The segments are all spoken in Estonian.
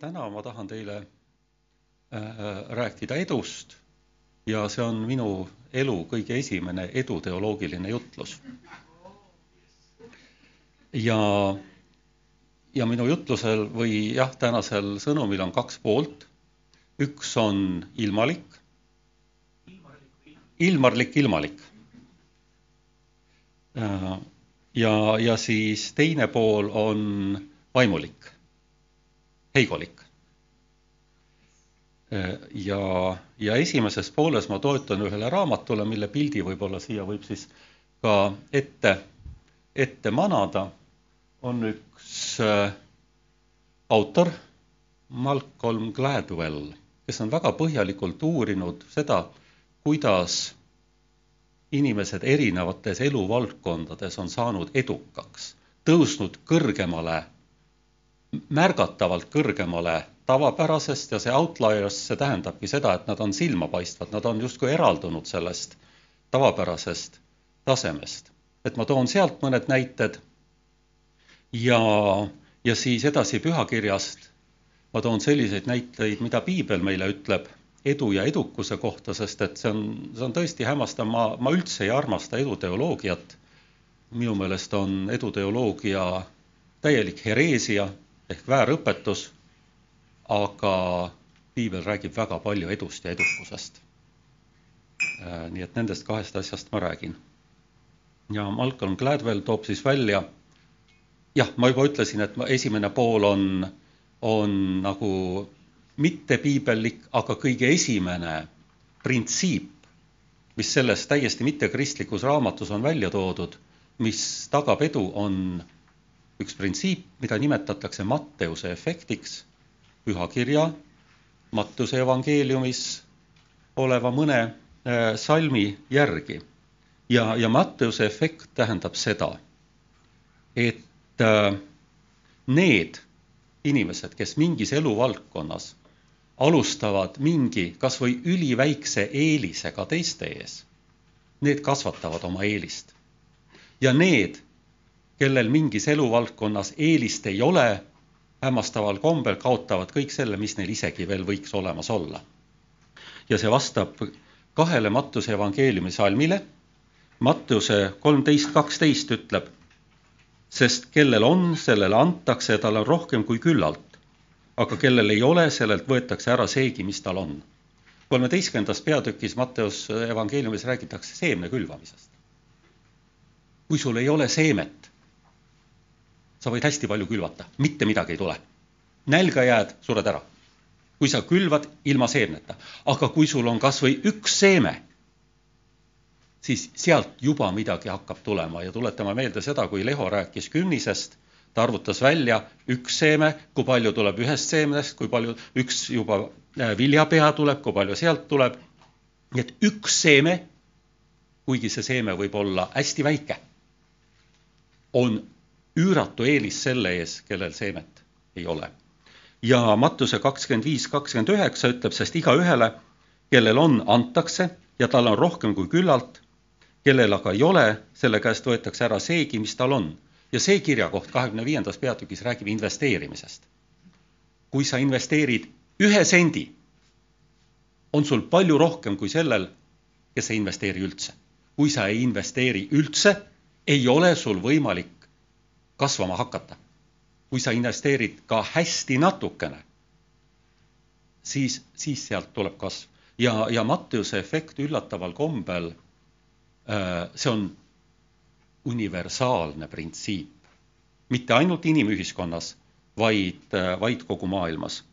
täna ma tahan teile äh, rääkida edust ja see on minu elu kõige esimene eduteoloogiline jutlus. ja, ja minu jutlusel või jah, tänasel sõnumil on kaks poolt. üks on ilmalik, ilmarlik ilmalik. Äh, ja, ja siis teine pool on vaimulik heigolik. ja, ja esimeses pooles ma toetun ühele raamatule, mille pildi võib-olla siia võib siis ka ette, ette manada, on üks äh, autor, Malcolm Gladwell, kes on väga põhjalikult uurinud seda, kuidas inimesed erinevates eluvaldkondades on saanud edukaks, tõusnud kõrgemale märgatavalt kõrgemale tavapärasest ja see outliers, see tähendabki seda, et nad on silmapaistvad, nad on justkui eraldunud sellest tavapärasest tasemest. et ma toon sealt mõned näited ja, ja siis edasi pühakirjast ma toon selliseid näiteid, mida piibel meile ütleb edu ja edukuse kohta, sest et see on, see on tõesti hämmastav, ma, ma üldse ei armasta eduteoloogiat. minu meelest on eduteoloogia täielik hereesia ehk väärõpetus, aga piibel räägib väga palju edust ja edukusest. Äh, nii et nendest kahest asjast ma räägin. ja Malcolm Gladwell toob siis välja, jah, ma juba ütlesin, et esimene pool on, on nagu mittepiibellik, aga kõige esimene printsiip, mis selles täiesti mittekristlikus raamatus on välja toodud, mis tagab edu, on üks printsiip, mida nimetatakse Matteuse efektiks, pühakirja Mattuse evangeeliumis oleva mõne äh, salmi järgi. ja, ja Matteuse efekt tähendab seda, et äh, need inimesed, kes mingis eluvaldkonnas alustavad mingi kas või üliväikse eelisega teiste ees, need kasvatavad oma eelist. ja need, kellel mingis eluvaldkonnas eelist ei ole, hämmastaval kombel kaotavad kõik selle, mis neil isegi veel võiks olemas olla. ja see vastab kahele Mattuse evangeeliumi salmile. Mattuse kolmteist kaksteist ütleb, sest kellel on, sellele antakse, tal on rohkem kui küllalt. aga kellel ei ole, sellelt võetakse ära seegi, mis tal on. kolmeteistkümnendas peatükis Matteuse evangeeliumis räägitakse seemne külvamisest. kui sul ei ole seemet, sa võid hästi palju külvata, mitte midagi ei tule. nälga jääd, sured ära. kui sa külvad ilma seemneta, aga kui sul on kas või üks seeme, siis sealt juba midagi hakkab tulema ja tuletame meelde seda, kui Leho rääkis künnisest, ta arvutas välja üks seeme, kui palju tuleb ühest seemnest, kui palju üks juba äh, viljapea tuleb, kui palju sealt tuleb. nii et üks seeme, kuigi see seeme võib olla hästi väike, on üüratu eelis selle ees, kellel seemet ei ole. ja Mattuse kakskümmend viis, kakskümmend üheksa ütleb, sest igaühele, kellel on, antakse ja tal on rohkem kui küllalt, kellel aga ei ole, selle käest võetakse ära seegi, mis tal on. ja see kirjakoht kahekümne viiendas peatükis räägib investeerimisest. kui sa investeerid ühe sendi, on sul palju rohkem kui sellel, kes ei investeeri üldse. kui sa ei investeeri üldse, ei ole sul võimalik kasvama hakata. kui sa investeerid ka hästi natukene, siis, siis sealt tuleb kasv. ja, ja Mattiuse efekt üllataval kombel, äh, see on universaalne printsiip. mitte ainult inimühiskonnas, vaid, äh, vaid kogu maailmas.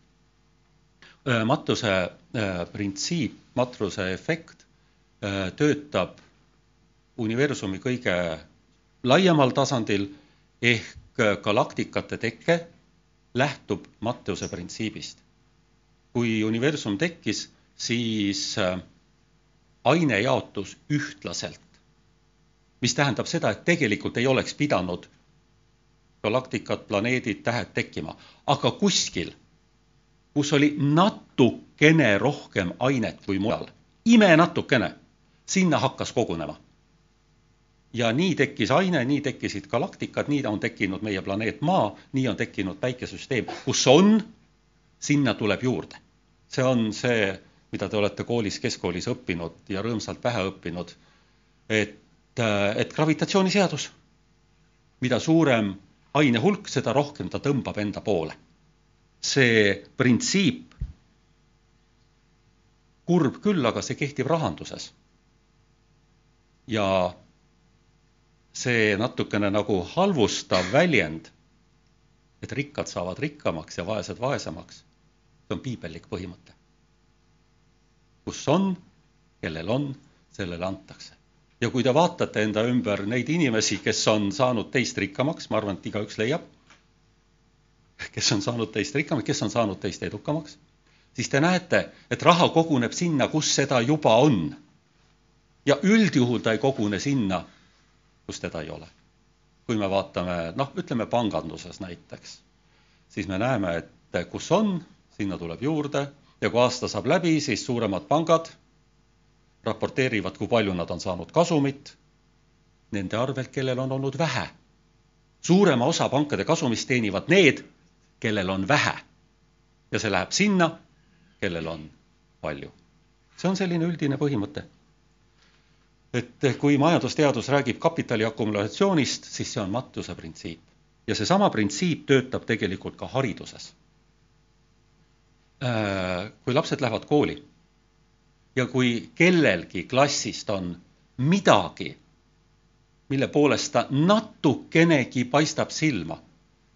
Äh, Mattuse printsiip, Matruse efekt töötab universumi kõige laiemal tasandil ehk galaktikate teke lähtub Matteuse printsiibist. kui universum tekkis, siis äh, aine jaotus ühtlaselt, mis tähendab seda, et tegelikult ei oleks pidanud galaktikad, planeedid, tähed tekkima, aga kuskil, kus oli natukene rohkem ainet kui mujal, imenatukene, sinna hakkas kogunema ja nii tekkis aine, nii tekkisid galaktikad, nii on tekkinud meie planeet Maa, nii on tekkinud päikesesüsteem, kus on sinna tuleb juurde. see on see, mida te olete koolis, keskkoolis õppinud ja rõõmsalt pähe õppinud, et, et gravitatsiooniseadus, mida suurem aine hulk, seda rohkem ta tõmbab enda poole. see printsiip, kurb küll, aga see kehtib rahanduses. ja see natukene nagu halvustav väljend, et rikkad saavad rikkamaks ja vaesed vaesemaks, see on piibellik põhimõte. kus on, kellel on, sellele antakse. ja kui te vaatate enda ümber neid inimesi, kes on saanud teist rikkamaks, ma arvan, et igaüks leiab, kes on saanud teist rikkamaks, kes on saanud teist edukamaks, siis te näete, et raha koguneb sinna, kus seda juba on. ja üldjuhul ta ei kogune sinna kus teda ei ole. kui me vaatame, noh, ütleme panganduses näiteks, siis me näeme, et kus on, sinna tuleb juurde ja kui aasta saab läbi, siis suuremad pangad raporteerivad, kui palju nad on saanud kasumit nende arvelt, kellel on olnud vähe. suurema osa pankade kasumist teenivad need, kellel on vähe. ja see läheb sinna, kellel on palju. see on selline üldine põhimõte et kui majandusteadus räägib kapitali akumulatsioonist, siis see on mattuse printsiip. ja seesama printsiip töötab tegelikult ka hariduses. Äh, kui lapsed lähevad kooli ja kui kellelgi klassist on midagi, mille poolest ta natukenegi paistab silma,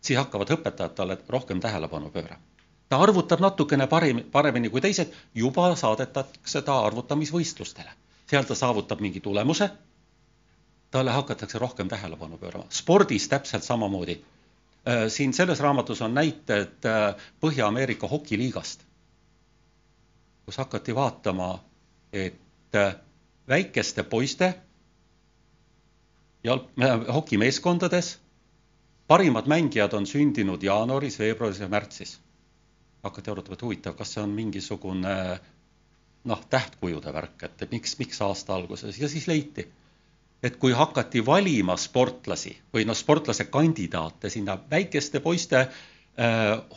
siis hakkavad õpetajad talle rohkem tähelepanu pöörama. ta arvutab natukene parim, paremini kui teised, juba saadetakse ta arvutamisvõistlustele seal ta saavutab mingi tulemuse, talle hakatakse rohkem tähelepanu pöörama. spordis täpselt samamoodi. Äh, siin selles raamatus on näited äh, Põhja-Ameerika hokiliigast, kus hakati vaatama, et äh, väikeste poiste jalg-, hokimeeskondades parimad mängijad on sündinud jaanuaris, veebruaris ja märtsis. hakati arutama, et huvitav, kas see on mingisugune noh, tähtkujude värk, et miks, miks aasta alguses ja siis leiti, et kui hakati valima sportlasi või noh, sportlase kandidaate sinna väikeste poiste äh,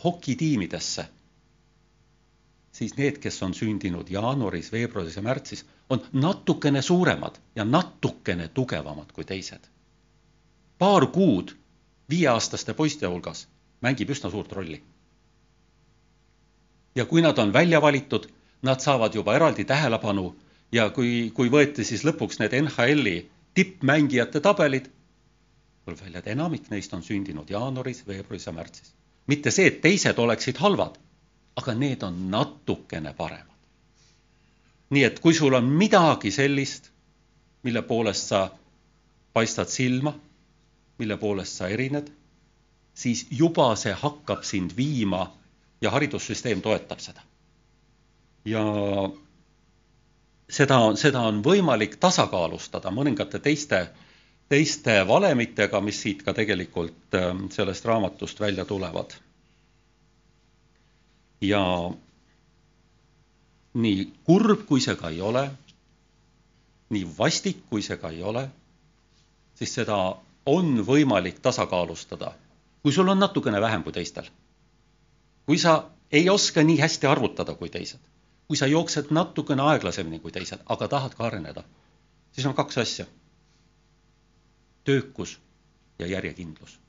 hokitiimidesse, siis need, kes on sündinud jaanuaris, veebruaris ja märtsis, on natukene suuremad ja natukene tugevamad kui teised. paar kuud viieaastaste poiste hulgas mängib üsna suurt rolli. ja kui nad on välja valitud nad saavad juba eraldi tähelepanu ja kui, kui võeti siis lõpuks need NHL-i tippmängijate tabelid, tuleb välja, et enamik neist on sündinud jaanuaris, veebruaris ja märtsis. mitte see, et teised oleksid halvad, aga need on natukene paremad. nii et kui sul on midagi sellist, mille poolest sa paistad silma, mille poolest sa erined, siis juba see hakkab sind viima ja haridussüsteem toetab seda ja seda, seda on võimalik tasakaalustada mõningate teiste, teiste valemitega, mis siit ka tegelikult ähm, sellest raamatust välja tulevad. ja nii kurb, kui see ka ei ole, nii vastik, kui see ka ei ole, siis seda on võimalik tasakaalustada, kui sul on natukene vähem kui teistel. kui sa ei oska nii hästi arvutada kui teised kui sa jooksed natukene aeglasemini kui teised, aga tahad ka areneda, siis on kaks asja. töökus ja järjekindlus.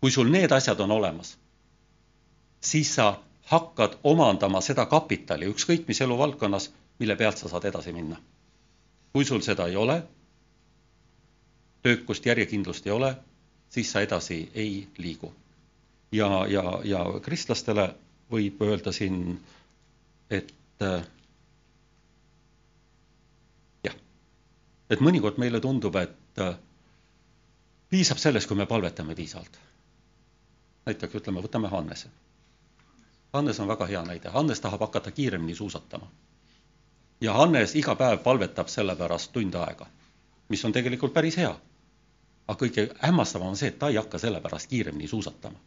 kui sul need asjad on olemas, siis sa hakkad omandama seda kapitali ükskõik mis eluvaldkonnas, mille pealt sa saad edasi minna. kui sul seda ei ole, töökust, järjekindlust ei ole, siis sa edasi ei liigu. ja, ja, ja kristlastele võib öelda siin et äh, jah, et mõnikord meile tundub, et äh, piisab sellest, kui me palvetame piisavalt. näiteks ütleme, võtame Hannese. Hannes on väga hea näide, Hannes tahab hakata kiiremini suusatama. ja Hannes iga päev palvetab selle pärast tund aega, mis on tegelikult päris hea. aga kõige hämmastavam on see, et ta ei hakka selle pärast kiiremini suusatama.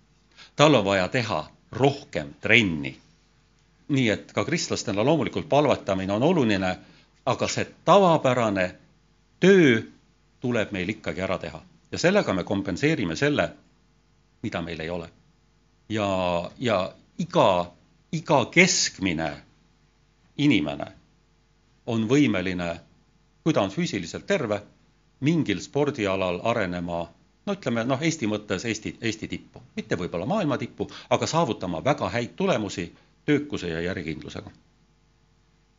tal on vaja teha rohkem trenni nii et ka kristlastena loomulikult palvetamine on oluline, aga see tavapärane töö tuleb meil ikkagi ära teha ja sellega me kompenseerime selle, mida meil ei ole. ja, ja iga iga keskmine inimene on võimeline, kui ta on füüsiliselt terve, mingil spordialal arenema no ütleme noh, Eesti mõttes Eesti, Eesti tippu, mitte võib-olla maailma tippu, aga saavutama väga häid tulemusi töökuse ja järjekindlusega.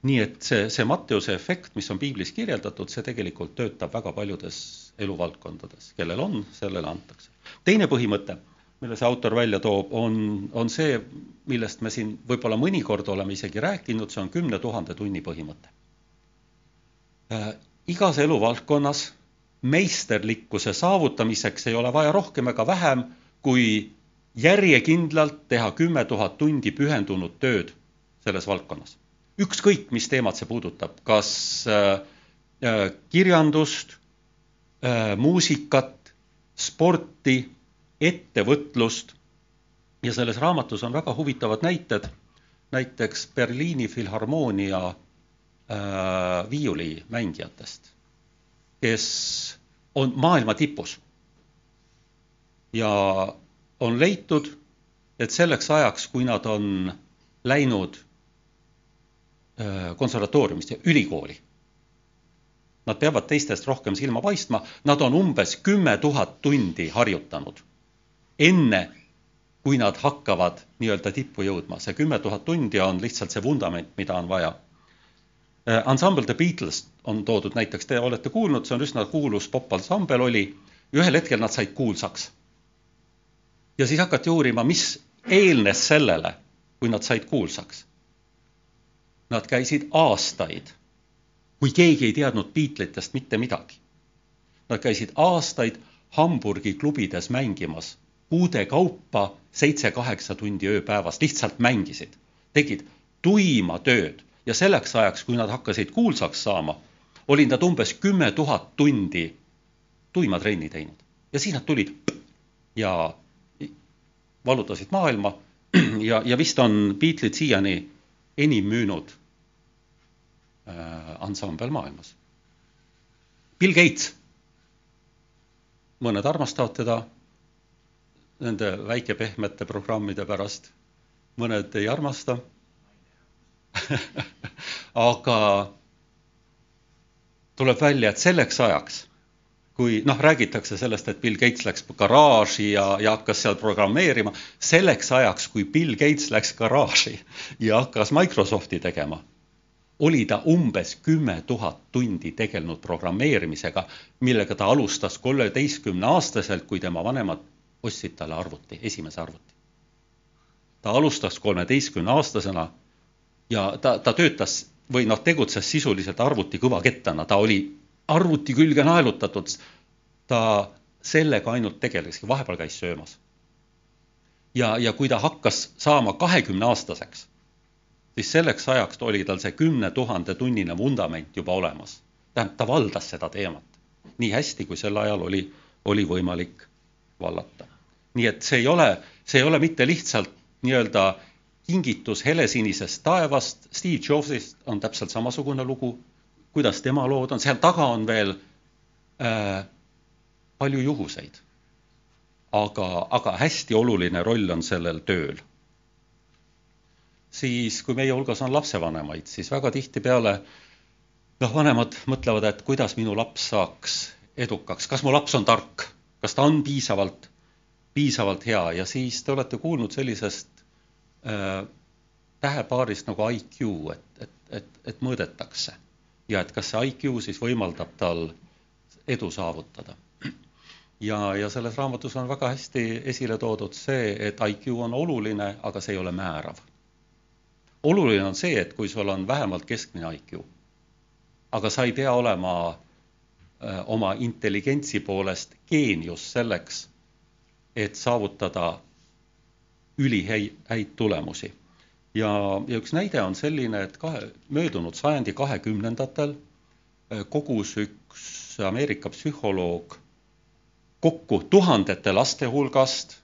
nii et see, see Matteuse efekt, mis on piiblis kirjeldatud, see tegelikult töötab väga paljudes eluvaldkondades, kellel on, sellele antakse. teine põhimõte, mille see autor välja toob, on, on see, millest me siin võib-olla mõnikord oleme isegi rääkinud, see on kümne tuhande tunni põhimõte äh,. igas eluvaldkonnas meisterlikkuse saavutamiseks ei ole vaja rohkem ega vähem, kui järjekindlalt teha kümme tuhat tundi pühendunud tööd selles valdkonnas. ükskõik, mis teemat see puudutab, kas äh, äh, kirjandust äh,, muusikat, sporti, ettevõtlust ja selles raamatus on väga huvitavad näited, näiteks Berliini filharmoonia äh, viiulimängijatest, kes on maailma tipus. ja on leitud, et selleks ajaks, kui nad on läinud konservatooriumist ja ülikooli, nad peavad teistest rohkem silma paistma, nad on umbes kümme tuhat tundi harjutanud, enne kui nad hakkavad nii-öelda tippu jõudma. see kümme tuhat tundi on lihtsalt see vundament, mida on vaja ansambel The Beatles on toodud näiteks, te olete kuulnud, see on üsna kuulus popansambel oli, ühel hetkel nad said kuulsaks. Ja siis hakati uurima, mis eelnes sellele, kui nad said kuulsaks. Nad käisid aastaid, kui keegi ei teadnud Beatlesitest mitte midagi. Nad käisid aastaid Hamburgi klubides mängimas, kuude kaupa seitse-kaheksa tundi ööpäevas, lihtsalt mängisid, tegid tuima tööd ja selleks ajaks, kui nad hakkasid kuulsaks saama, olid nad umbes kümme tuhat tundi tuimatrenni teinud ja siis nad tulid ja vallutasid maailma ja, ja vist on Beatlesid siiani enim müünud äh, ansambel maailmas. Bill Gates, mõned armastavad teda nende väikepehmete programmide pärast, mõned ei armasta. Aga tuleb välja, et selleks ajaks, kui noh, räägitakse sellest, et Bill Gates läks garaaži ja, ja hakkas seal programmeerima, selleks ajaks, kui Bill Gates läks garaaži ja hakkas Microsofti tegema, oli ta umbes kümme tuhat tundi tegelenud programmeerimisega, millega ta alustas kolmeteistkümne aastaselt, kui tema vanemad ostsid talle arvuti, esimese arvuti. ta alustas kolmeteistkümne aastasena ja ta, ta töötas või noh, tegutses sisuliselt arvuti kõvakettana, ta oli arvuti külge naelutatud. ta sellega ainult tegeleski, vahepeal käis söömas. ja, ja kui ta hakkas saama kahekümne aastaseks, siis selleks ajaks oli tal see kümne tuhande tunnine vundament juba olemas. tähendab, ta valdas seda teemat nii hästi, kui sel ajal oli, oli võimalik vallata. nii et see ei ole, see ei ole mitte lihtsalt nii-öelda kingitus helesinisest taevast, Steve Jobsist on täpselt samasugune lugu, kuidas tema lood on, seal taga on veel äh, palju juhuseid. aga, aga hästi oluline roll on sellel tööl. siis, kui meie hulgas on lapsevanemaid, siis väga tihtipeale noh, vanemad mõtlevad, et kuidas minu laps saaks edukaks, kas mu laps on tark, kas ta on piisavalt, piisavalt hea ja siis te olete kuulnud sellisest äh, tähepaarist nagu IQ, et, et, et, et mõõdetakse. Ja et kas see IQ siis võimaldab tal edu saavutada. ja, ja selles raamatus on väga hästi esile toodud see, et IQ on oluline, aga see ei ole määrav. oluline on see, et kui sul on vähemalt keskmine IQ, aga sa ei pea olema öö, äh, oma intelligentsi poolest geenius selleks, et saavutada ülihäid, häid tulemusi. Ja, ja üks näide on selline, et kahe, möödunud sajandi kahekümnendatel äh, kogus üks Ameerika psühholoog kokku tuhandete laste hulgast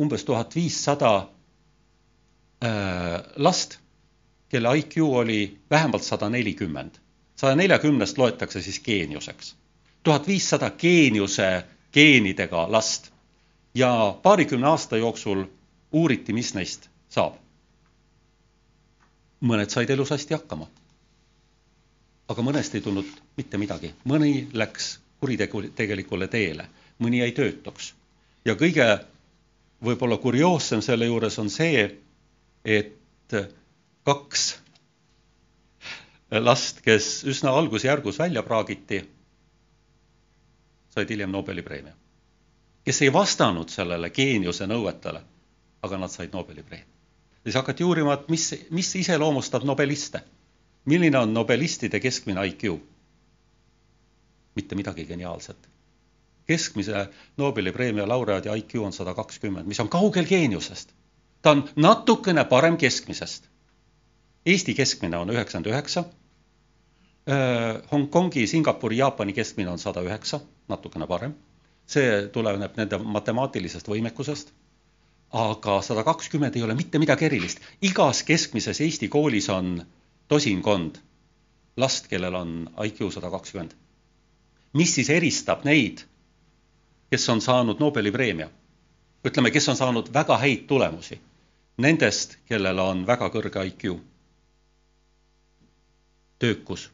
umbes tuhat viissada äh, last, kelle IQ oli vähemalt sada nelikümmend. saja neljakümnest loetakse siis geeniuseks. tuhat viissada geeniuse geenidega last ja paarikümne aasta jooksul uuriti, mis neist saab. mõned said elus hästi hakkama. aga mõnest ei tulnud mitte midagi, mõni läks kuritegelikule teele, mõni jäi töötuks. ja kõige võib-olla kurioossem selle juures on see, et kaks last, kes üsna algusjärgus välja praagiti, said hiljem Nobeli preemia. kes ei vastanud sellele geeniuse nõuetele, aga nad said Nobeli preemia. Siis hakati uurima, et mis, mis iseloomustab nobeliste. milline on nobelistide keskmine IQ? mitte midagi geniaalset. keskmise Nobeli preemia laureaadi IQ on sada kakskümmend, mis on kaugel geeniusest. ta on natukene parem keskmisest. Eesti keskmine on üheksakümmend üheksa Hongkongi, Singapuri, Jaapani keskmine on sada üheksa, natukene parem. see tuleneb nende matemaatilisest võimekusest. Aga sada kakskümmend ei ole mitte midagi erilist. igas keskmises Eesti koolis on tosinkond last, kellel on IQ sada kakskümmend. mis siis eristab neid, kes on saanud Nobeli preemia? ütleme, kes on saanud väga häid tulemusi nendest, kellel on väga kõrge IQ. töökus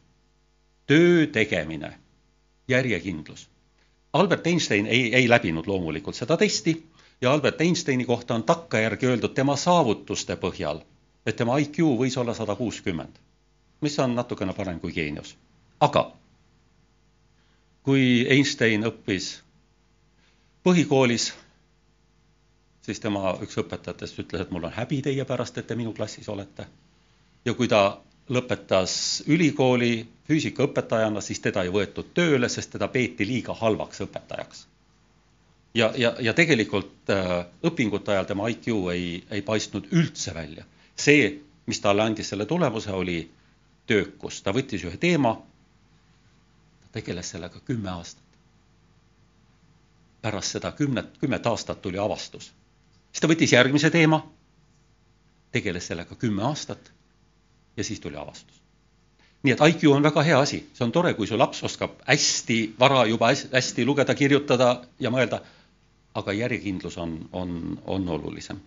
töö tegemine, järjekindlus. Albert Einstein ei, ei läbinud loomulikult seda testi ja Albert Einsteini kohta on takkajärgi öeldud tema saavutuste põhjal, et tema IQ võis olla sada kuuskümmend, mis on natukene parem kui geenius. aga kui Einstein õppis põhikoolis, siis tema üks õpetajatest ütles, et mul on häbi teie pärast, et te minu klassis olete. ja kui ta lõpetas ülikooli füüsikaõpetajana, siis teda ei võetud tööle, sest teda peeti liiga halvaks õpetajaks. Ja, ja, ja tegelikult äh, õpingute ajal tema IQ ei, ei paistnud üldse välja. see, mis talle andis selle tulemuse, oli töökus, ta võttis ühe teema, ta tegeles sellega kümme aastat. pärast seda kümnet, kümmet aastat tuli avastus. siis ta võttis järgmise teema, tegeles sellega kümme aastat ja siis tuli avastus. nii et IQ on väga hea asi, see on tore, kui su laps oskab hästi vara juba hästi lugeda, kirjutada ja mõelda, aga järjekindlus on, on, on olulisem.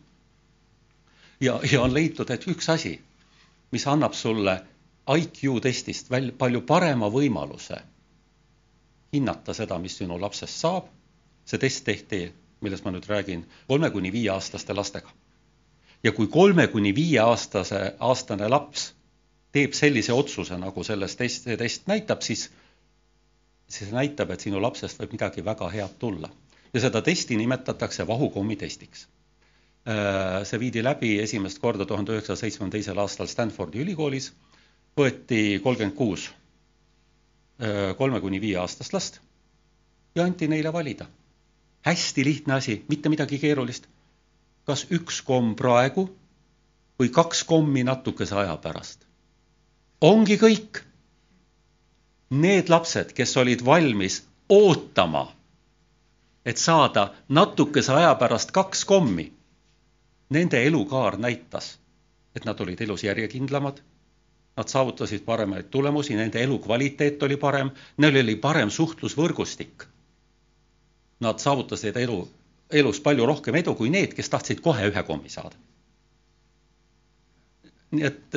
ja, ja on leitud, et üks asi, mis annab sulle IQ testist välja palju parema võimaluse hinnata seda, mis sinu lapsest saab, see test tehti, millest ma nüüd räägin, kolme kuni viieaastaste lastega ja kui kolme kuni viieaastase, aastane laps teeb sellise otsuse, nagu selles test, test näitab, siis, siis näitab, et sinu lapsest võib midagi väga head tulla. Ja seda testi nimetatakse vahukommi testiks. Äh, see viidi läbi esimest korda tuhande üheksasaja seitsmekümne teisel aastal Stanfordi ülikoolis, võeti kolmkümmend kuus äh, kolme kuni viie aastast last ja anti neile valida. hästi lihtne asi, mitte midagi keerulist kas üks komm praegu või kaks kommi natukese aja pärast. ongi kõik. Need lapsed, kes olid valmis ootama, et saada natukese aja pärast kaks kommi, nende elukaar näitas, et nad olid elus järjekindlamad, nad saavutasid paremaid tulemusi, nende elukvaliteet oli parem, neil oli parem suhtlusvõrgustik. Nad saavutasid elu elus palju rohkem edu kui need, kes tahtsid kohe ühe kommi saada. nii et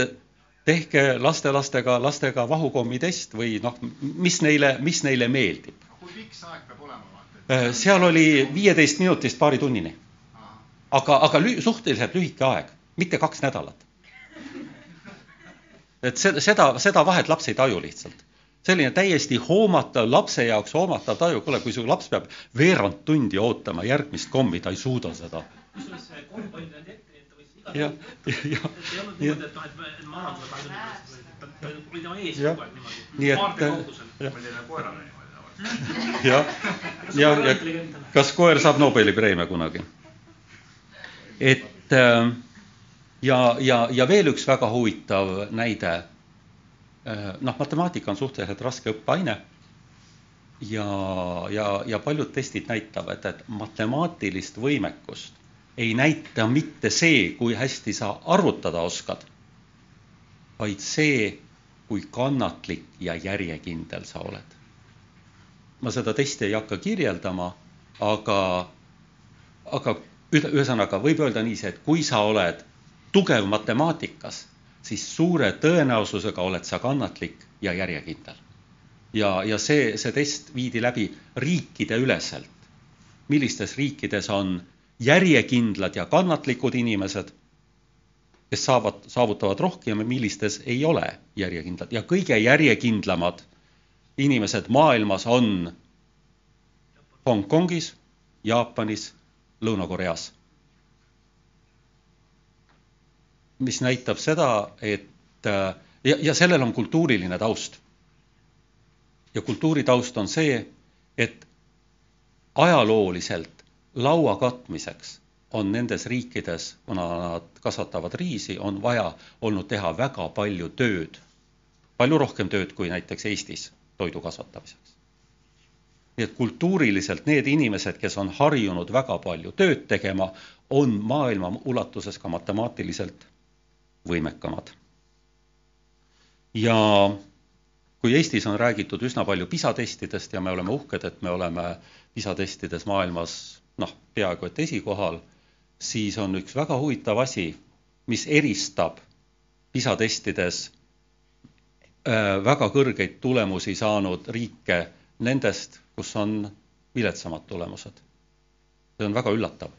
tehke lastelastega, lastega vahukommitest või noh, mis neile, mis neile meeldib. kui pikk see aeg peab olema? Äh, seal oli viieteist minutist paaritunnini. aga, aga lü suhteliselt lühike aeg, mitte kaks nädalat. et seda, seda, seda vahet laps ei taju lihtsalt selline täiesti hoomatav, lapse jaoks hoomatav taju, kuule, kui su laps peab veerand tundi ootama järgmist kommi, ta ei suuda seda. kusjuures see komm pani ta ette, et ta võis iga jah, jah. ei olnud niimoodi, et noh, et ma annan sulle kahekümne pärast, ta oli tema ees kogu aeg niimoodi. Nii et- koerale. Jah, ja, ja kas koer saab Nobeli preemia kunagi? et äh, ja, ja, ja veel üks väga huvitav näide. noh, matemaatika on suhteliselt raske õppeaine. ja, ja, ja paljud testid näitavad, et matemaatilist võimekust ei näita mitte see, kui hästi sa arvutada oskad, vaid see, kui kannatlik ja järjekindel sa oled ma seda testi ei hakka kirjeldama, aga, aga ühe- ühesõnaga võib öelda niiviisi, et kui sa oled tugev matemaatikas, siis suure tõenäosusega oled sa kannatlik ja järjekindel. ja, ja see, see test viidi läbi riikide üleselt. millistes riikides on järjekindlad ja kannatlikud inimesed, kes saavad, saavutavad rohkem ja millistes ei ole järjekindlad ja kõige järjekindlamad inimesed maailmas on Hongkongis, Jaapanis, Lõuna-Koreas. mis näitab seda, et ja, ja sellel on kultuuriline taust. ja kultuuri taust on see, et ajalooliselt laua katmiseks on nendes riikides, kuna nad kasvatavad riisi, on vaja olnud teha väga palju tööd. palju rohkem tööd kui näiteks Eestis toidu kasvatamiseks. nii et kultuuriliselt need inimesed, kes on harjunud väga palju tööd tegema, on maailma ulatuses ka matemaatiliselt võimekamad. ja kui Eestis on räägitud üsna palju PISA testidest ja me oleme uhked, et me oleme PISA testides maailmas noh, peaaegu et esikohal, siis on üks väga huvitav asi, mis eristab PISA testides väga kõrgeid tulemusi saanud riike nendest, kus on viletsamad tulemused. see on väga üllatav.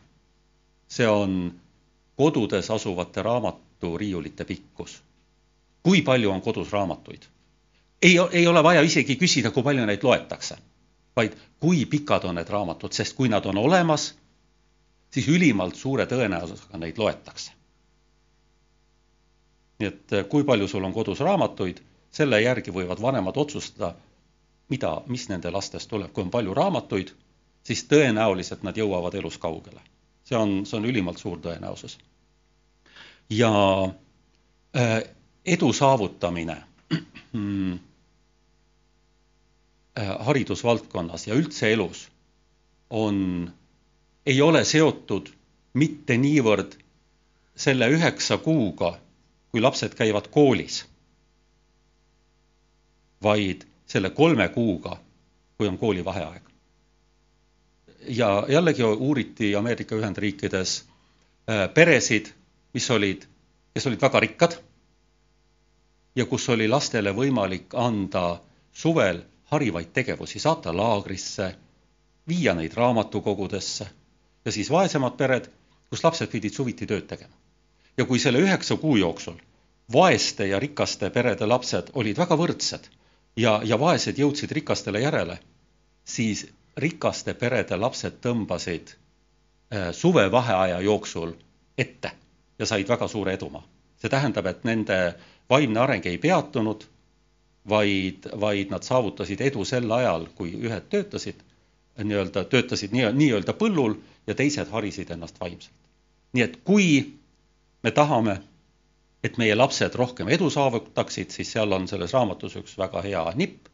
see on kodudes asuvate raamaturiiulite pikkus. kui palju on kodus raamatuid? ei, ei ole vaja isegi küsida, kui palju neid loetakse, vaid kui pikad on need raamatud, sest kui nad on olemas, siis ülimalt suure tõenäosusega neid loetakse. nii et äh, kui palju sul on kodus raamatuid selle järgi võivad vanemad otsustada, mida, mis nende lastest tuleb, kui on palju raamatuid, siis tõenäoliselt nad jõuavad elus kaugele. see on, see on ülimalt suur tõenäosus. ja äh, edu saavutamine äh, haridusvaldkonnas ja üldse elus on, ei ole seotud mitte niivõrd selle üheksa kuuga, kui lapsed käivad koolis vaid selle kolme kuuga, kui on koolivaheaeg. ja jällegi uuriti Ameerika Ühendriikides äh, peresid, mis olid, kes olid väga rikkad ja kus oli lastele võimalik anda suvel harivaid tegevusi, saata laagrisse, viia neid raamatukogudesse ja siis vaesemad pered, kus lapsed pidid suviti tööd tegema. ja kui selle üheksa kuu jooksul vaeste ja rikaste perede lapsed olid väga võrdsed ja, ja vaesed jõudsid rikastele järele, siis rikaste perede lapsed tõmbasid äh, suvevaheaja jooksul ette ja said väga suure edumaa. see tähendab, et nende vaimne areng ei peatunud, vaid, vaid nad saavutasid edu sel ajal, kui ühed töötasid, nii-öelda töötasid nii, nii-öelda põllul ja teised harisid ennast vaimselt. nii et kui me tahame et meie lapsed rohkem edu saavutaksid, siis seal on selles raamatus üks väga hea nipp.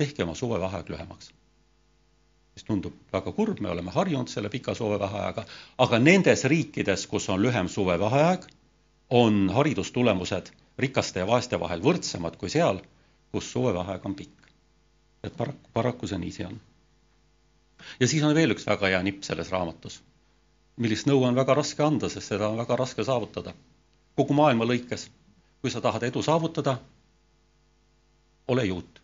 tehke oma suvevaheaeg lühemaks. mis tundub väga kurb, me oleme harjunud selle pika suvevaheajaga, aga nendes riikides, kus on lühem suvevaheaeg, on haridustulemused rikaste ja vaeste vahel võrdsemad kui seal, kus suvevaheaeg on pikk. et paraku, paraku see niiviisi on. ja siis on veel üks väga hea nipp selles raamatus, millist nõu on väga raske anda, sest seda on väga raske saavutada kogu maailma lõikes. kui sa tahad edu saavutada, ole juut.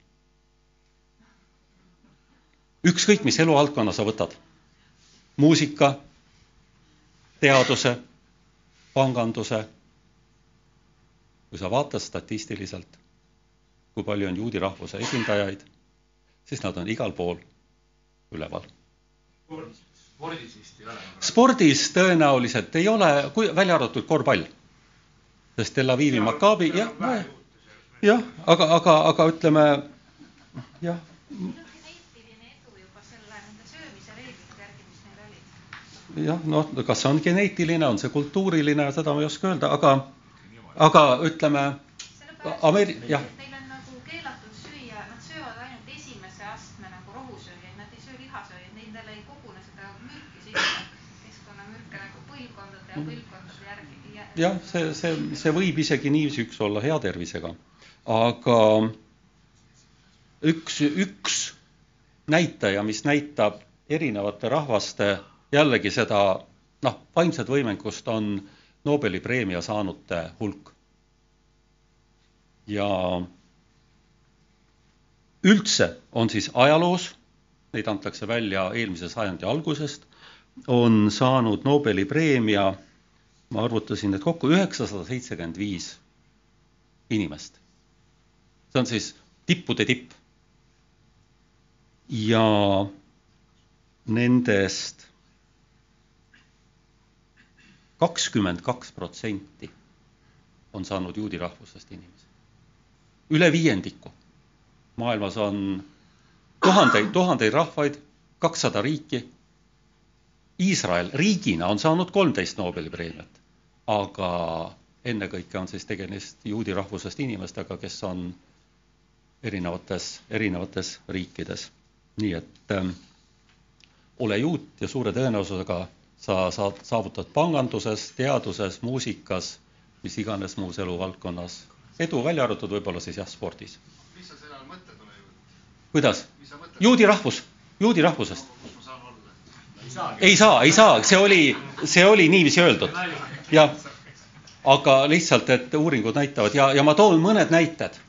ükskõik, mis eluvaldkonna sa võtad, muusika, teaduse, panganduse, kui sa vaatad statistiliselt, kui palju on juudi rahvuse esindajaid, siis nad on igal pool üleval. spordis tõenäoliselt ei ole, kui välja arvatud korvpall sest Tel Avivi Maccabi, jah, jah, aga, aga, aga ütleme jah. jah, noh, kas see on geneetiline, on see kultuuriline, seda ma ei oska öelda, aga, aga ütleme. Ameeri-, jah jah, see, see, see võib isegi niiviisi üks olla hea tervisega, aga üks, üks näitaja, mis näitab erinevate rahvaste jällegi seda noh, vaimset võimekust, on Nobeli preemia saanute hulk. ja üldse on siis ajaloos, neid antakse välja eelmise sajandi algusest, on saanud Nobeli preemia, ma arvutasin need kokku, üheksasada seitsekümmend viis inimest. see on siis tippude tipp. ja nendest kakskümmend kaks protsenti on saanud juudi rahvusest inimesi. üle viiendiku. maailmas on tuhandeid, tuhandeid rahvaid, kakssada riiki. Iisrael riigina on saanud kolmteist Nobeli preemiat, aga ennekõike on siis tegemist juudi rahvusest inimestega, kes on erinevates, erinevates riikides. nii et ähm, ole juut ja suure tõenäosusega sa saad, saavutad panganduses, teaduses, muusikas, mis iganes muus eluvaldkonnas edu, välja arvatud võib-olla siis jah, spordis. mis sa selle all mõtled, ole juut? kuidas? juudi rahvus, juudi rahvusest. olla? Ei saa, ei saa, see oli, see oli niiviisi öeldud. jah, aga lihtsalt, et uuringud näitavad ja, ja ma toon mõned näited.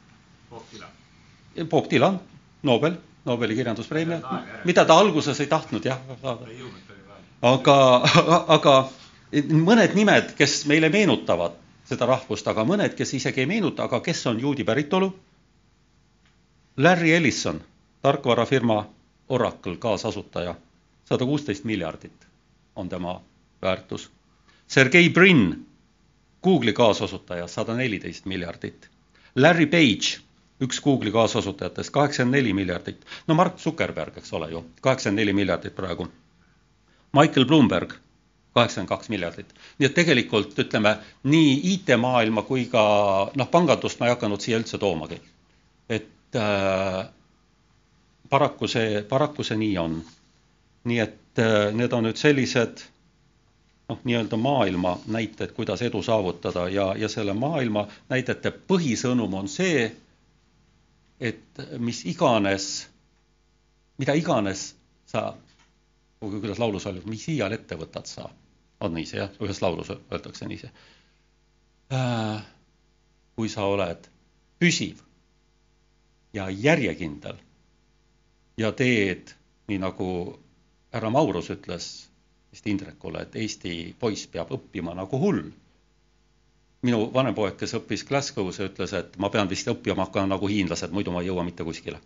Bob Dylan. Nobel, Nobeli kirjanduspreemia, mida ta alguses ei tahtnud jah saada. aga, aga mõned nimed, kes meile meenutavad seda rahvust, aga mõned, kes isegi ei meenuta, aga kes on juudi päritolu. Larry Ellison, tarkvarafirma Oracle kaasasutaja, sada kuusteist miljardit on tema väärtus. Sergei Brin, Google'i kaasasutaja, sada neliteist miljardit. Larry Page, üks Google'i kaasasutajatest, kaheksakümmend neli miljardit. no Mark Zuckerberg, eks ole ju, kaheksakümmend neli miljardit praegu. Michael Bloomberg, kaheksakümmend kaks miljardit. nii et tegelikult ütleme, nii IT-maailma kui ka noh, pangandust ma ei hakanud siia üldse toomagi. et äh, paraku see, paraku see nii on. Nii et äh, need on nüüd sellised noh, nii-öelda maailma näited, kuidas edu saavutada ja, ja selle maailma näidete põhisõnum on see, et mis iganes, mida iganes sa, kuidas laulus oli, mis iial ette võtad sa, on nii see jah, ühes laulus öeldakse nii see äh,. kui sa oled püsiv ja järjekindel ja teed nii nagu härra Maurus ütles vist Indrekule, et Eesti poiss peab õppima nagu hull. minu vanem poeg, kes õppis Glasgow's, ütles, et ma pean vist õppima hakkama nagu hiinlased, muidu ma ei jõua mitte kuskile.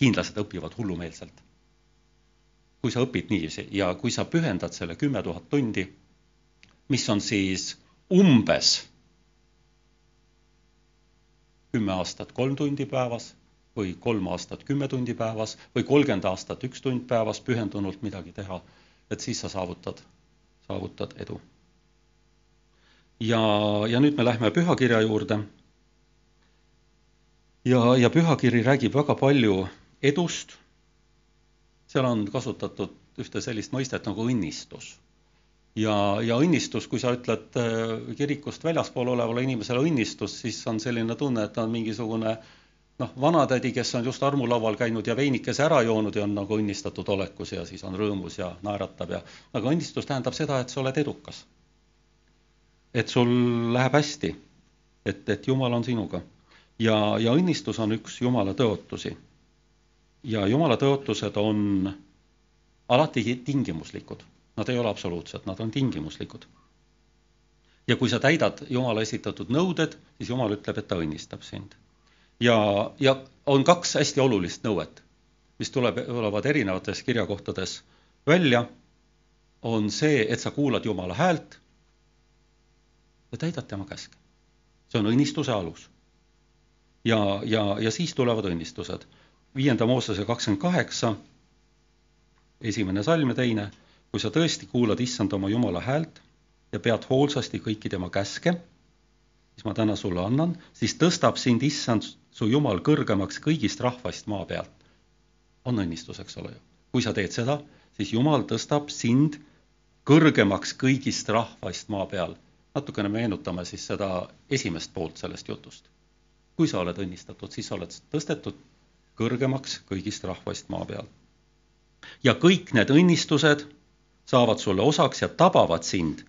hiinlased õpivad hullumeelselt. kui sa õpid niiviisi ja kui sa pühendad selle kümme tuhat tundi, mis on siis umbes kümme aastat kolm tundi päevas või kolm aastat kümme tundi päevas või kolmkümmend aastat üks tund päevas pühendunult midagi teha et siis sa saavutad, saavutad edu. ja, ja nüüd me lähme pühakirja juurde. ja, ja pühakiri räägib väga palju edust. seal on kasutatud ühte sellist mõistet nagu õnnistus. ja, ja õnnistus, kui sa ütled äh, kirikust väljaspool olevale inimesele õnnistus, siis on selline tunne, et ta on mingisugune äh, noh, vanatädi, kes on just armulaual käinud ja veinikese ära joonud ja on nagu õnnistatud olekus ja siis on rõõmus ja naeratab ja aga õnnistus tähendab seda, et sa oled edukas. et sul läheb hästi, et, et Jumal on sinuga. ja, ja õnnistus on üks Jumala tõotusi. ja Jumala tõotused on alati tingimuslikud, nad ei ole absoluutsed, nad on tingimuslikud. ja kui sa täidad Jumala esitatud nõuded, siis Jumal ütleb, et ta õnnistab sind ja, ja on kaks hästi olulist nõuet, mis tuleb, tulevad erinevates kirjakohtades välja, on see, et sa kuulad Jumala häält ja täidad tema käske. see on õnnistuse alus. ja, ja, ja siis tulevad õnnistused. viienda Moosese kakskümmend kaheksa, esimene salm ja teine, kui sa tõesti kuulad issand oma Jumala häält ja pead hoolsasti kõiki tema käske, mis ma täna sulle annan, siis tõstab sind issand su Jumal kõrgemaks kõigist rahvast maa pealt. on õnnistus, eks ole ju. kui sa teed seda, siis Jumal tõstab sind kõrgemaks kõigist rahvast maa peal. natukene meenutame siis seda esimest poolt sellest jutust. kui sa oled õnnistatud, siis sa oled tõstetud kõrgemaks kõigist rahvast maa peal. ja kõik need õnnistused saavad sulle osaks ja tabavad sind,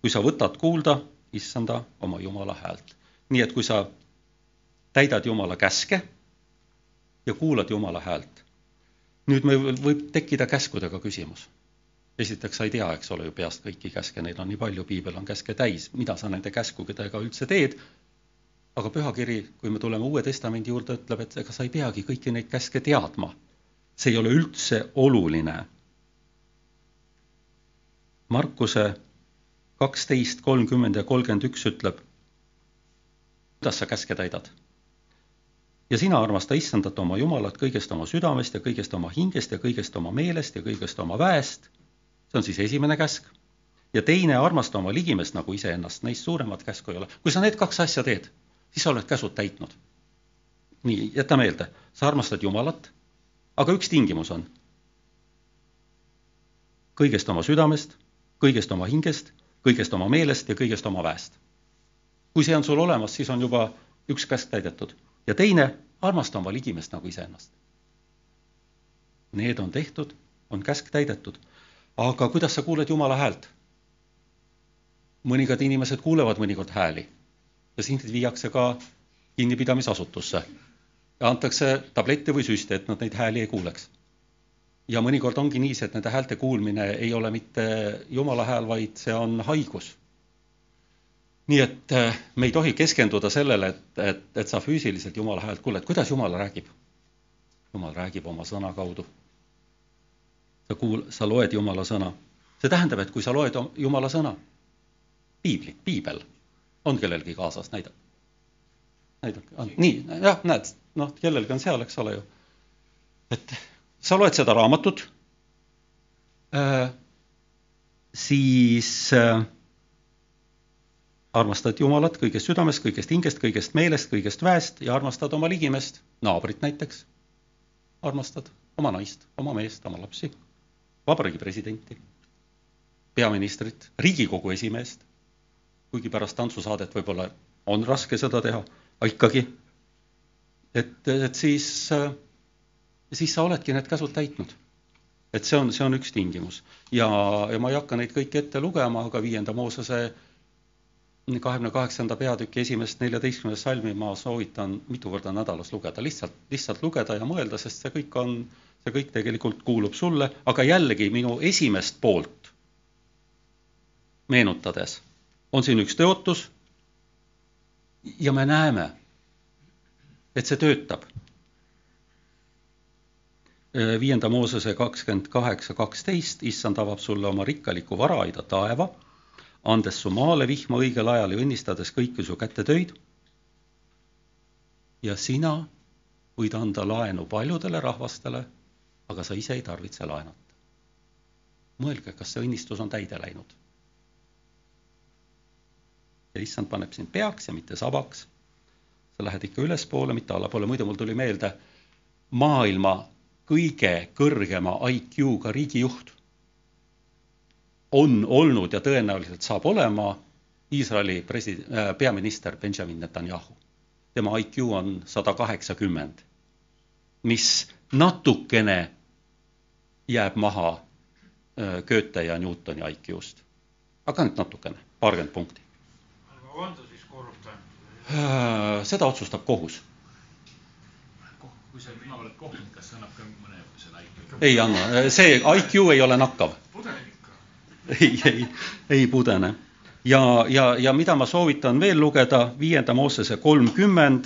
kui sa võtad kuulda issanda oma Jumala häält. nii et kui sa täidad Jumala käske ja kuulad Jumala häält. nüüd meil võib tekkida käskudega küsimus. esiteks, sa ei tea, eks ole ju peast kõiki käske, neid on nii palju, piibel on käske täis, mida sa nende käskudega üldse teed, aga pühakiri, kui me tuleme Uue Testamendi juurde, ütleb, et ega sa ei peagi kõiki neid käske teadma. see ei ole üldse oluline. Markuse kaksteist, kolmkümmend ja kolmkümmend üks ütleb, kuidas sa käske täidad. Ja sina armasta issandat oma Jumalat kõigest oma südamest ja kõigest oma hingest ja kõigest oma meelest ja kõigest oma väest. see on siis esimene käsk. ja teine, armasta oma ligimest nagu iseennast, neist suuremat käsku ei ole. kui sa need kaks asja teed, siis sa oled käsud täitnud. nii, jäta meelde, sa armastad Jumalat, aga üks tingimus on. kõigest oma südamest, kõigest oma hingest kõigest oma meelest ja kõigest oma väest. kui see on sul olemas, siis on juba üks käsk täidetud. Ja teine, armasta oma ligimest nagu iseennast. Need on tehtud, on käsk täidetud. aga kuidas sa kuuled Jumala häält? mõningad inimesed kuulevad mõnikord hääli ja sind viiakse ka kinnipidamisasutusse ja antakse tablette või süste, et nad neid hääli ei kuuleks ja mõnikord ongi niiviisi, et nende häälte kuulmine ei ole mitte jumala hääl, vaid see on haigus. Nii et äh, me ei tohi keskenduda sellele, et, et, et sa füüsiliselt jumala häält kuuled, kuidas jumal räägib? jumal räägib oma sõna kaudu. sa kuul-, sa loed jumala sõna. see tähendab, et kui sa loed jumala sõna, piiblit, piibel, on kellelgi kaasas, näida. näidake, nii, jah, näed, noh, kellelgi on seal, eks ole ju. et sa loed seda raamatut äh,, siis äh, armastad Jumalat kõigest südamest, kõigest hingest, kõigest meelest, kõigest väest ja armastad oma ligimest, naabrit näiteks. armastad oma naist, oma meest, oma lapsi, vabariigi presidenti, peaministrit, Riigikogu esimeest. kuigi pärast tantsusaadet võib-olla on raske seda teha, aga ikkagi. et, et siis siis sa oledki need käsud täitnud. et see on, see on üks tingimus ja, ja ma ei hakka neid kõiki ette lugema, aga viienda Moosese kahekümne kaheksanda peatüki esimest neljateistkümnendat salmi ma soovitan mitu korda nädalas lugeda, lihtsalt, lihtsalt lugeda ja mõelda, sest see kõik on, see kõik tegelikult kuulub sulle, aga jällegi minu esimest poolt meenutades on siin üks tõotus ja me näeme, et see töötab. Viienda Moosese kakskümmend kaheksa, kaksteist, issand avab sulle oma rikkaliku varaaida taeva, andes su maale vihma õigel ajal ja õnnistades kõiki su kätetöid. ja sina võid anda laenu paljudele rahvastele, aga sa ise ei tarvitse laenata. mõelge, kas see õnnistus on täide läinud. ja issand paneb sind peaks ja mitte sabaks. sa lähed ikka ülespoole, mitte allapoole, muidu mul tuli meelde maailma kõige kõrgema IQ-ga riigijuht on olnud ja tõenäoliselt saab olema Iisraeli presi-, äh, peaminister Benjamin Netanyahu. tema IQ on sada kaheksakümmend, mis natukene jääb maha äh, Goethe ja Newtoni IQ-st. aga ainult natukene, paarkümmend punkti. aga on ta siis korruptant? Äh, seda otsustab kohus kui sa jumal oled kohtunik, kas see annab ka mõne selle IQ? ei anna, see IQ ei ole nakkav. pudenik ka? ei, ei, ei pudene. ja, ja, ja mida ma soovitan veel lugeda, viienda Moosese kolmkümmend.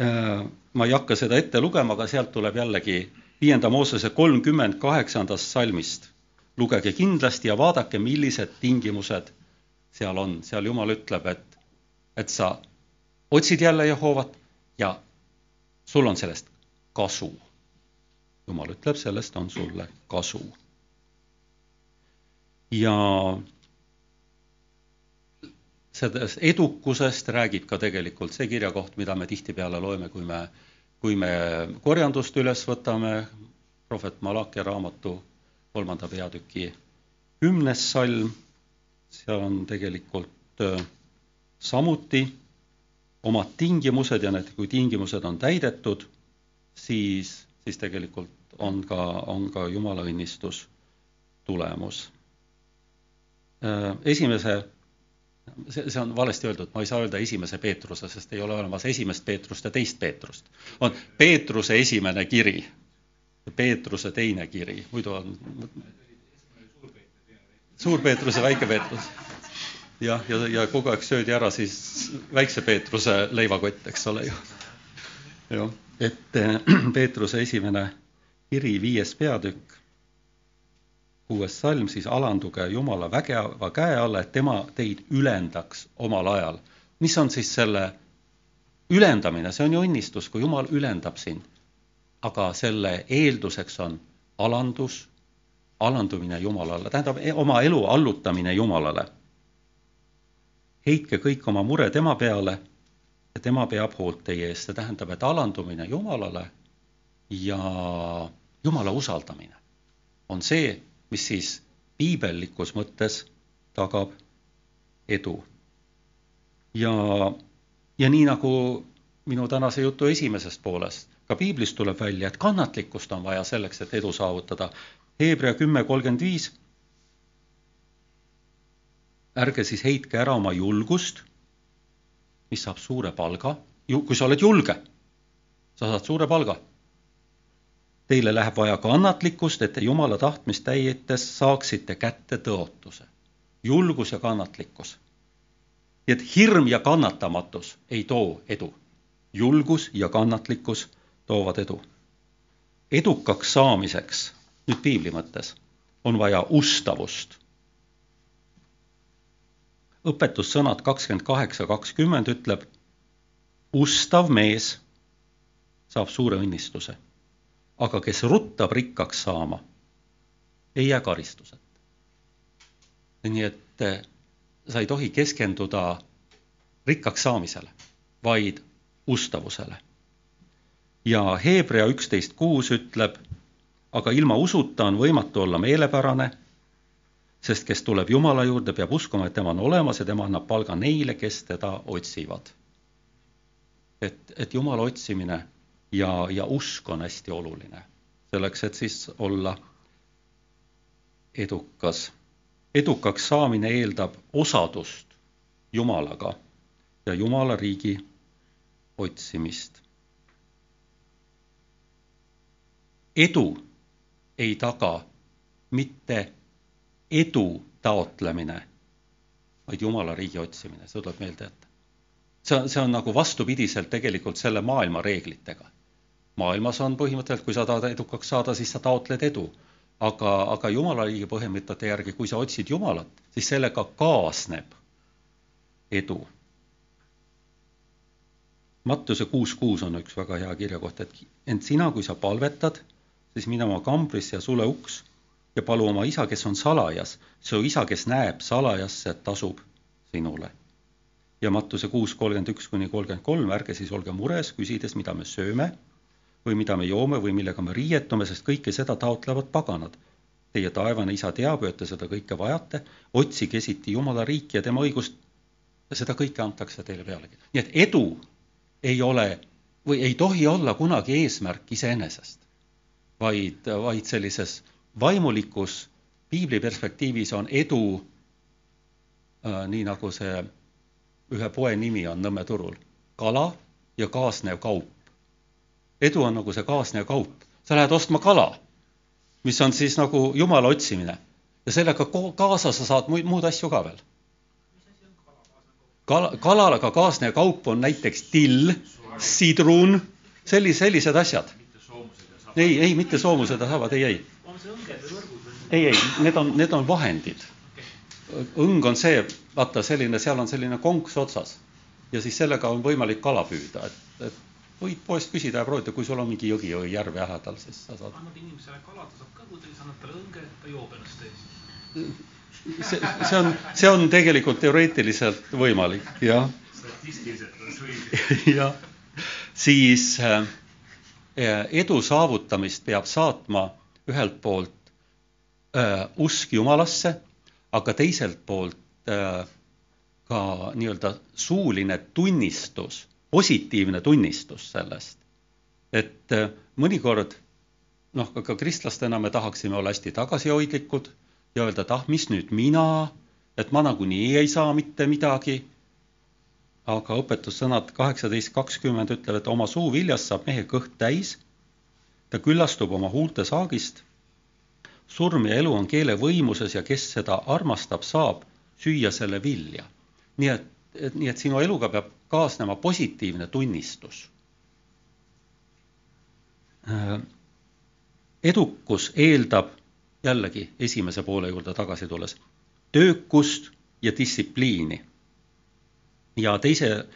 Äh, ma ei hakka seda ette lugema, aga sealt tuleb jällegi viienda Moosese kolmkümmend kaheksandast salmist. lugege kindlasti ja vaadake, millised tingimused seal on, seal Jumal ütleb, et, et sa otsid jälle Jehovat ja sul on sellest kasu. jumal ütleb, sellest on sulle kasu. Ja sellest edukusest räägib ka tegelikult see kirjakoht, mida me tihtipeale loeme, kui me, kui me korjandust üles võtame, prohvet Malachi raamatu kolmanda peatüki kümnes salm, seal on tegelikult äh, samuti omad tingimused ja need, kui tingimused on täidetud, siis, siis tegelikult on ka, on ka Jumala õnnistus tulemus. Äh, esimese see, see on valesti öeldud, ma ei saa öelda esimese Peetruse, sest ei ole olemas esimest Peetrust ja teist Peetrust. on Peetruse esimene kiri, Peetruse teine kiri, muidu on suur Peetrus ja väike Peetrus. jah, ja, ja, ja kogu aeg söödi ära siis väikse Peetruse leivakott, eks ole ju. jah, et Peetruse esimene kiri, viies peatükk, kuues salm, siis alanduge Jumala vägeva käe alla, et tema teid ülendaks omal ajal. mis on siis selle ülendamine, see on ju õnnistus, kui Jumal ülendab sind. aga selle eelduseks on alandus, alandumine Jumalale, tähendab oma elu allutamine Jumalale. heitke kõik oma mure tema peale ja tema peab hoolt teie eest, see tähendab, et alandumine Jumalale ja Jumala usaldamine on see, mis siis piibellikus mõttes tagab edu. ja, ja nii nagu minu tänase jutu esimesest poolest, ka piiblist tuleb välja, et kannatlikkust on vaja selleks, et edu saavutada. Hebra kümme kolmkümmend viis. ärge siis heitke ära oma julgust, mis saab suure palga, kui sa oled julge, sa saad suure palga Teile läheb vaja kannatlikkust, et te Jumala tahtmist täites saaksite kätte tõotuse. julgus ja kannatlikkus. nii et hirm ja kannatamatus ei too edu. julgus ja kannatlikkus toovad edu. edukaks saamiseks, nüüd piibli mõttes, on vaja ustavust. õpetussõnad kakskümmend kaheksa, kakskümmend ütleb, ustav mees saab suure õnnistuse aga kes ruttab rikkaks saama, ei jää karistuseta. nii et eh, sa ei tohi keskenduda rikkaks saamisele, vaid ustavusele. ja Hebra üksteist kuus ütleb, aga ilma usuta on võimatu olla meelepärane, sest kes tuleb Jumala juurde, peab uskuma, et tema on olemas ja tema annab palga neile, kes teda otsivad. et, et Jumala otsimine ja, ja usk on hästi oluline selleks, et siis olla edukas. edukaks saamine eeldab osadust Jumalaga ja Jumala riigi otsimist. edu ei taga mitte edu taotlemine, vaid Jumala riigi otsimine, seda tuleb meelde jätta. see on, see on nagu vastupidiselt tegelikult selle maailma reeglitega maailmas on põhimõtteliselt, kui sa tahad edukaks saada, siis sa taotled edu. aga, aga Jumala riigi põhimõtete järgi, kui sa otsid Jumalat, siis sellega kaasneb edu. Mattuse kuus kuus on üks väga hea kirjakoht, et ent sina, kui sa palvetad, siis mine oma kambrisse ja sule uks ja palu oma isa, kes on salajas, su isa, kes näeb salajasse, tasub sinule. ja Mattuse kuus kolmkümmend üks kuni kolmkümmend kolm, ärge siis olge mures, küsides, mida me sööme või mida me joome või millega me riietume, sest kõike seda taotlevad paganad. Teie taevane isa teab ju, et te seda kõike vajate, otsige esiti Jumala riiki ja tema õigust seda kõike antakse teile pealegi. nii et edu ei ole või ei tohi olla kunagi eesmärk iseenesest, vaid, vaid sellises vaimulikus piibli perspektiivis on edu äh, nii, nagu see ühe poe nimi on Nõmme turul, kala ja kaasnev kaup edu on nagu see kaasnev kaup. sa lähed ostma kala, mis on siis nagu jumala otsimine ja sellega kaasa sa saad muid, muud asju ka veel. kala, kalaga kaasnev kaup on näiteks till, sidrun, sellised, sellised asjad. ei, ei, mitte soomused ja saavad, ei, ei. ei, ei, need on, need on vahendid. õng on see, vaata selline, seal on selline konks otsas ja siis sellega on võimalik kala püüda, et, et võid poest küsida ja proovida, kui sul on mingi jõgi või järv lähedal, siis sa saad. annad inimesele kala, ta saab kõhuda, siis annad talle õnge, ta joob ennast täis. see, see on, see on tegelikult teoreetiliselt võimalik, jah. statistiliselt on see õige. jah, siis äh, edu saavutamist peab saatma ühelt poolt äh, usk Jumalasse, aga teiselt poolt äh, ka nii-öelda suuline tunnistus positiivne tunnistus sellest. et äh, mõnikord noh, ka kristlastena me tahaksime olla hästi tagasihoidlikud ja öelda, et ah, mis nüüd mina et ma nagunii ei saa mitte midagi. aga õpetussõnad kaheksateist kakskümmend ütleb, et oma suu viljast saab mehe kõht täis. ta küllastub oma huulte saagist. surm ja elu on keele võimuses ja kes seda armastab, saab süüa selle vilja. nii et, et, nii et sinu eluga peab kaasnema positiivne tunnistus Äh, edukus eeldab jällegi esimese poole juurde tagasi tulles töökust ja distsipliini. ja teise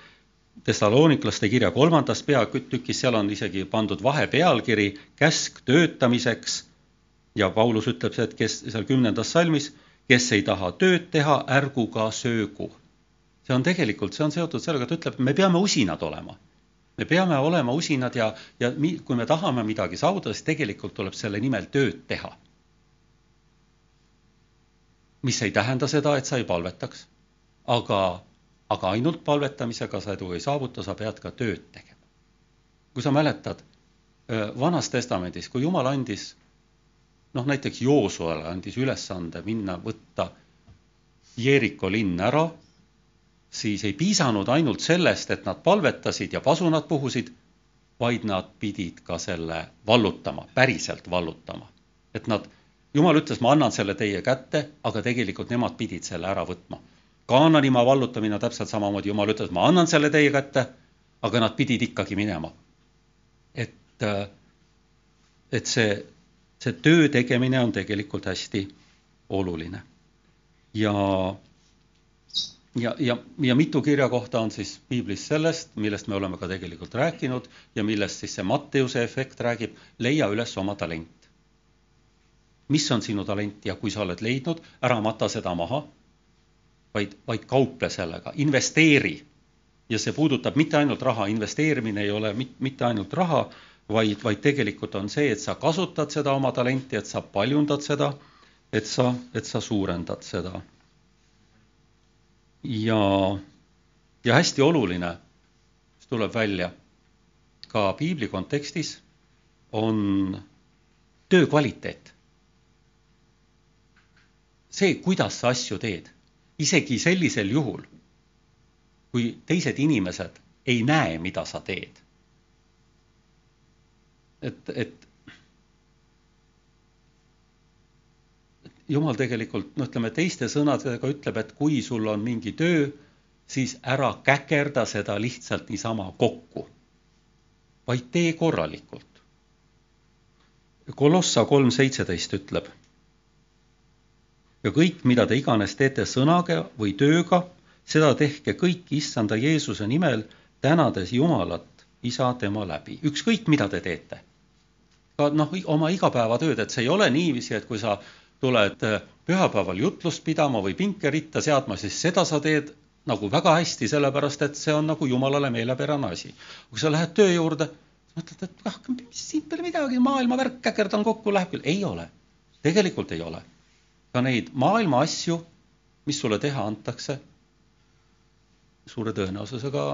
Thessaloniklaste kirja kolmandas peatükis, seal on isegi pandud vahepealkiri käsk töötamiseks ja Paulus ütleb, et kes seal kümnendas salmis, kes ei taha tööd teha, ärgu ka söögu. See on tegelikult, see on seotud sellega, ta ütleb, me peame usinad olema me peame olema usinad ja, ja mi, kui me tahame midagi saavutada, siis tegelikult tuleb selle nimel tööd teha. mis ei tähenda seda, et sa ei palvetaks, aga, aga ainult palvetamisega sa edu ei saavuta, sa pead ka tööd tegema. kui sa mäletad, Vanas Testamendis, kui Jumal andis noh, näiteks Joosuale andis ülesande minna võtta Jeeriko linn ära siis ei piisanud ainult sellest, et nad palvetasid ja pasunad puhusid, vaid nad pidid ka selle vallutama, päriselt vallutama. et nad, jumal ütles, ma annan selle teie kätte, aga tegelikult nemad pidid selle ära võtma. Kaananimaa vallutamine täpselt samamoodi, jumal ütles, ma annan selle teie kätte, aga nad pidid ikkagi minema. et, et see, see töö tegemine on tegelikult hästi oluline. ja ja, ja, ja mitu kirja kohta on siis piiblis sellest, millest me oleme ka tegelikult rääkinud ja millest siis see Matteuse efekt räägib, leia üles oma talent. mis on sinu talent ja kui sa oled leidnud, ära mata seda maha, vaid, vaid kauple sellega, investeeri. ja see puudutab mitte ainult raha, investeerimine ei ole mit, mitte ainult raha, vaid, vaid tegelikult on see, et sa kasutad seda oma talenti, et sa paljundad seda, et sa, et sa suurendad seda ja, ja hästi oluline, mis tuleb välja ka piibli kontekstis, on töö kvaliteet. see, kuidas sa asju teed, isegi sellisel juhul, kui teised inimesed ei näe, mida sa teed. et, et jumal tegelikult noh, ütleme teiste sõnadega ütleb, et kui sul on mingi töö, siis ära käkerda seda lihtsalt niisama kokku, vaid tee korralikult. Kolossa kolm seitseteist ütleb. ja kõik, mida te iganes teete sõnaga või tööga, seda tehke kõik issanda Jeesuse nimel, tänades Jumalat, isa tema läbi, ükskõik mida te teete. ka noh, oma igapäevatööd, et see ei ole niiviisi, et kui sa tuled äh, pühapäeval jutlust pidama või pinkeritta seadma, siis seda sa teed nagu väga hästi, sellepärast et see on nagu jumalale meelepärane asi. kui sa lähed töö juurde, mõtled, et ah, siin pole midagi, maailma värk, käkerdan kokku, läheb küll. ei ole, tegelikult ei ole. ka neid maailma asju, mis sulle teha antakse, suure tõenäosusega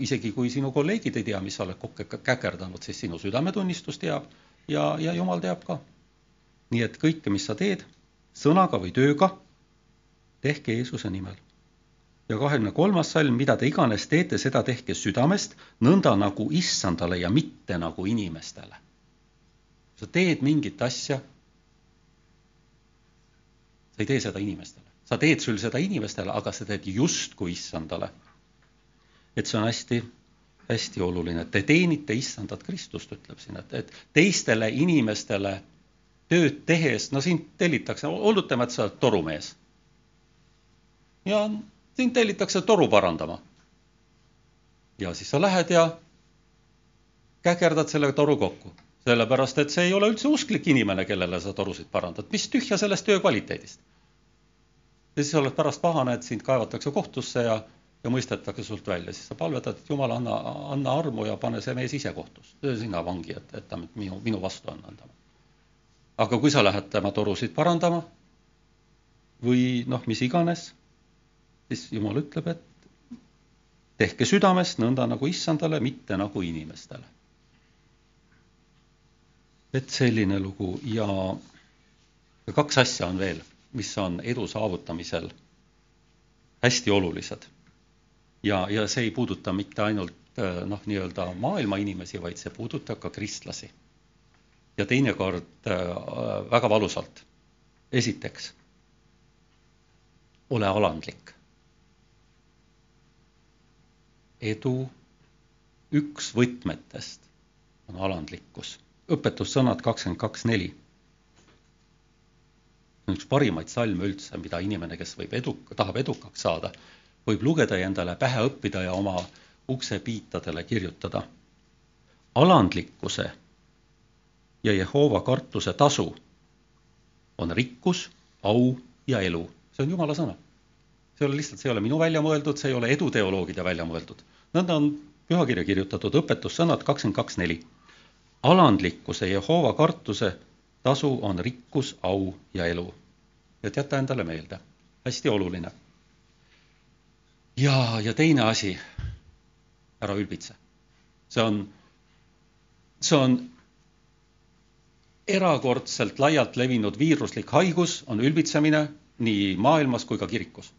isegi kui sinu kolleegid ei tea, mis sa oled kokku käkerdanud, siis sinu südametunnistus teab ja, ja jumal teab ka nii et kõike, mis sa teed, sõnaga või tööga, tehke Jeesuse nimel. ja kahekümne kolmas salm, mida te iganes teete, seda tehke südamest, nõnda nagu issandale ja mitte nagu inimestele. sa teed mingit asja, sa ei tee seda inimestele, sa teed küll seda inimestele, aga sa teed justkui issandale. et see on hästi hästi oluline, te teenite issandat Kristust, ütleb siin, et, et teistele inimestele tööd tehes, no sind tellitakse, oletame, et sa oled torumees. ja sind tellitakse toru parandama. ja siis sa lähed ja käkerdad selle toru kokku, sellepärast et see ei ole üldse usklik inimene, kellele sa torusid parandad, mis tühja sellest töö kvaliteedist. ja siis oled pärast pahane, et sind kaevatakse kohtusse ja, ja mõistetakse sult välja, siis sa palvetad, et jumal, anna, anna armu ja pane see mees ise kohtusse, sina vangi, et, et ta minu, minu vastu on anda aga kui sa lähed tema torusid parandama või noh, mis iganes, siis Jumal ütleb, et tehke südamest nõnda nagu issandale, mitte nagu inimestele. et selline lugu ja, kaks asja on veel, mis on edu saavutamisel hästi olulised. ja, ja see ei puuduta mitte ainult äh, noh, nii-öelda maailma inimesi, vaid see puudutab ka kristlasi. Ja teinekord äh, väga valusalt. esiteks, ole alandlik. edu üks võtmetest on alandlikkus. õpetussõnad kakskümmend kaks neli on üks parimaid salme üldse, mida inimene, kes võib edu, tahab edukaks saada, võib lugeda ja endale pähe õppida ja oma uksepiitadele kirjutada. alandlikkuse ja Jehova kartuse tasu on rikkus, au ja elu. see on Jumala sõna. see ei ole lihtsalt, see ei ole minu välja mõeldud, see ei ole eduteoloogide välja mõeldud. Nõnda on pühakirja kirjutatud õpetussõnad kakskümmend kaks neli. alandlikkuse Jehova kartuse tasu on rikkus, au ja elu. et jäta endale meelde, hästi oluline. ja, ja teine asi, ära ülbitse. see on, see on erakordselt laialt levinud viiruslik haigus, on ülbitsemine nii maailmas kui ka kirikus.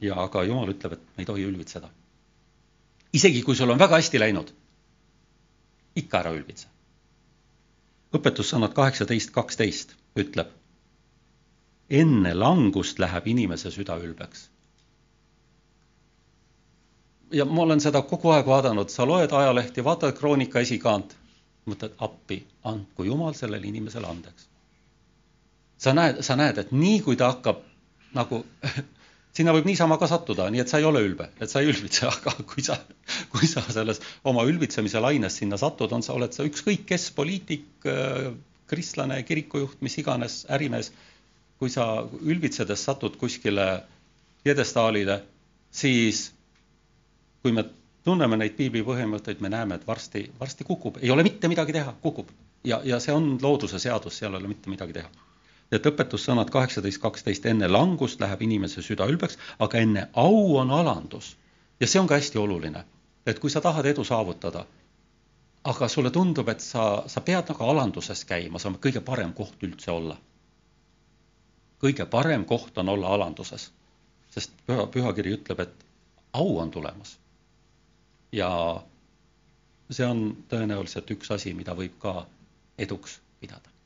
ja aga Jumal ütleb, et me ei tohi ülbitseda. isegi kui sul on väga hästi läinud, ikka ära ülbitse õpetussõnad kaheksateist kaksteist ütleb, enne langust läheb inimese süda ülbeks. ja ma olen seda kogu aeg vaadanud, sa loed ajalehti, vaatad Kroonika esikaant, mõtled appi, andku Jumal sellele inimesele andeks. sa näed, sa näed, et nii kui ta hakkab nagu sinna võib niisama ka sattuda, nii et sa ei ole ülbe, et sa ei ülbitse, aga kui sa, kui sa selles oma ülbitsemise laines sinna satud, on sa, oled sa ükskõik kes, poliitik, kristlane, kirikujuht, mis iganes, ärimees, kui sa ülbitsedes satud kuskile pjedestaalile, siis kui me tunneme neid piibli põhimõtteid, me näeme, et varsti, varsti kukub, ei ole mitte midagi teha, kukub. ja, ja see on looduse seadus, seal ei ole mitte midagi teha et õpetussõnad kaheksateist, kaksteist, enne langust läheb inimese süda ülbeks, aga enne au on alandus. ja see on ka hästi oluline, et kui sa tahad edu saavutada, aga sulle tundub, et sa, sa pead nagu alanduses käima, see on kõige parem koht üldse olla. kõige parem koht on olla alanduses, sest püha, pühakiri ütleb, et au on tulemas. Ja see on tõenäoliselt üks asi, mida võib ka eduks pidada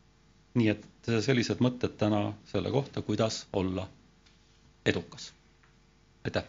nii et sellised mõtted täna selle kohta, kuidas olla edukas. aitäh!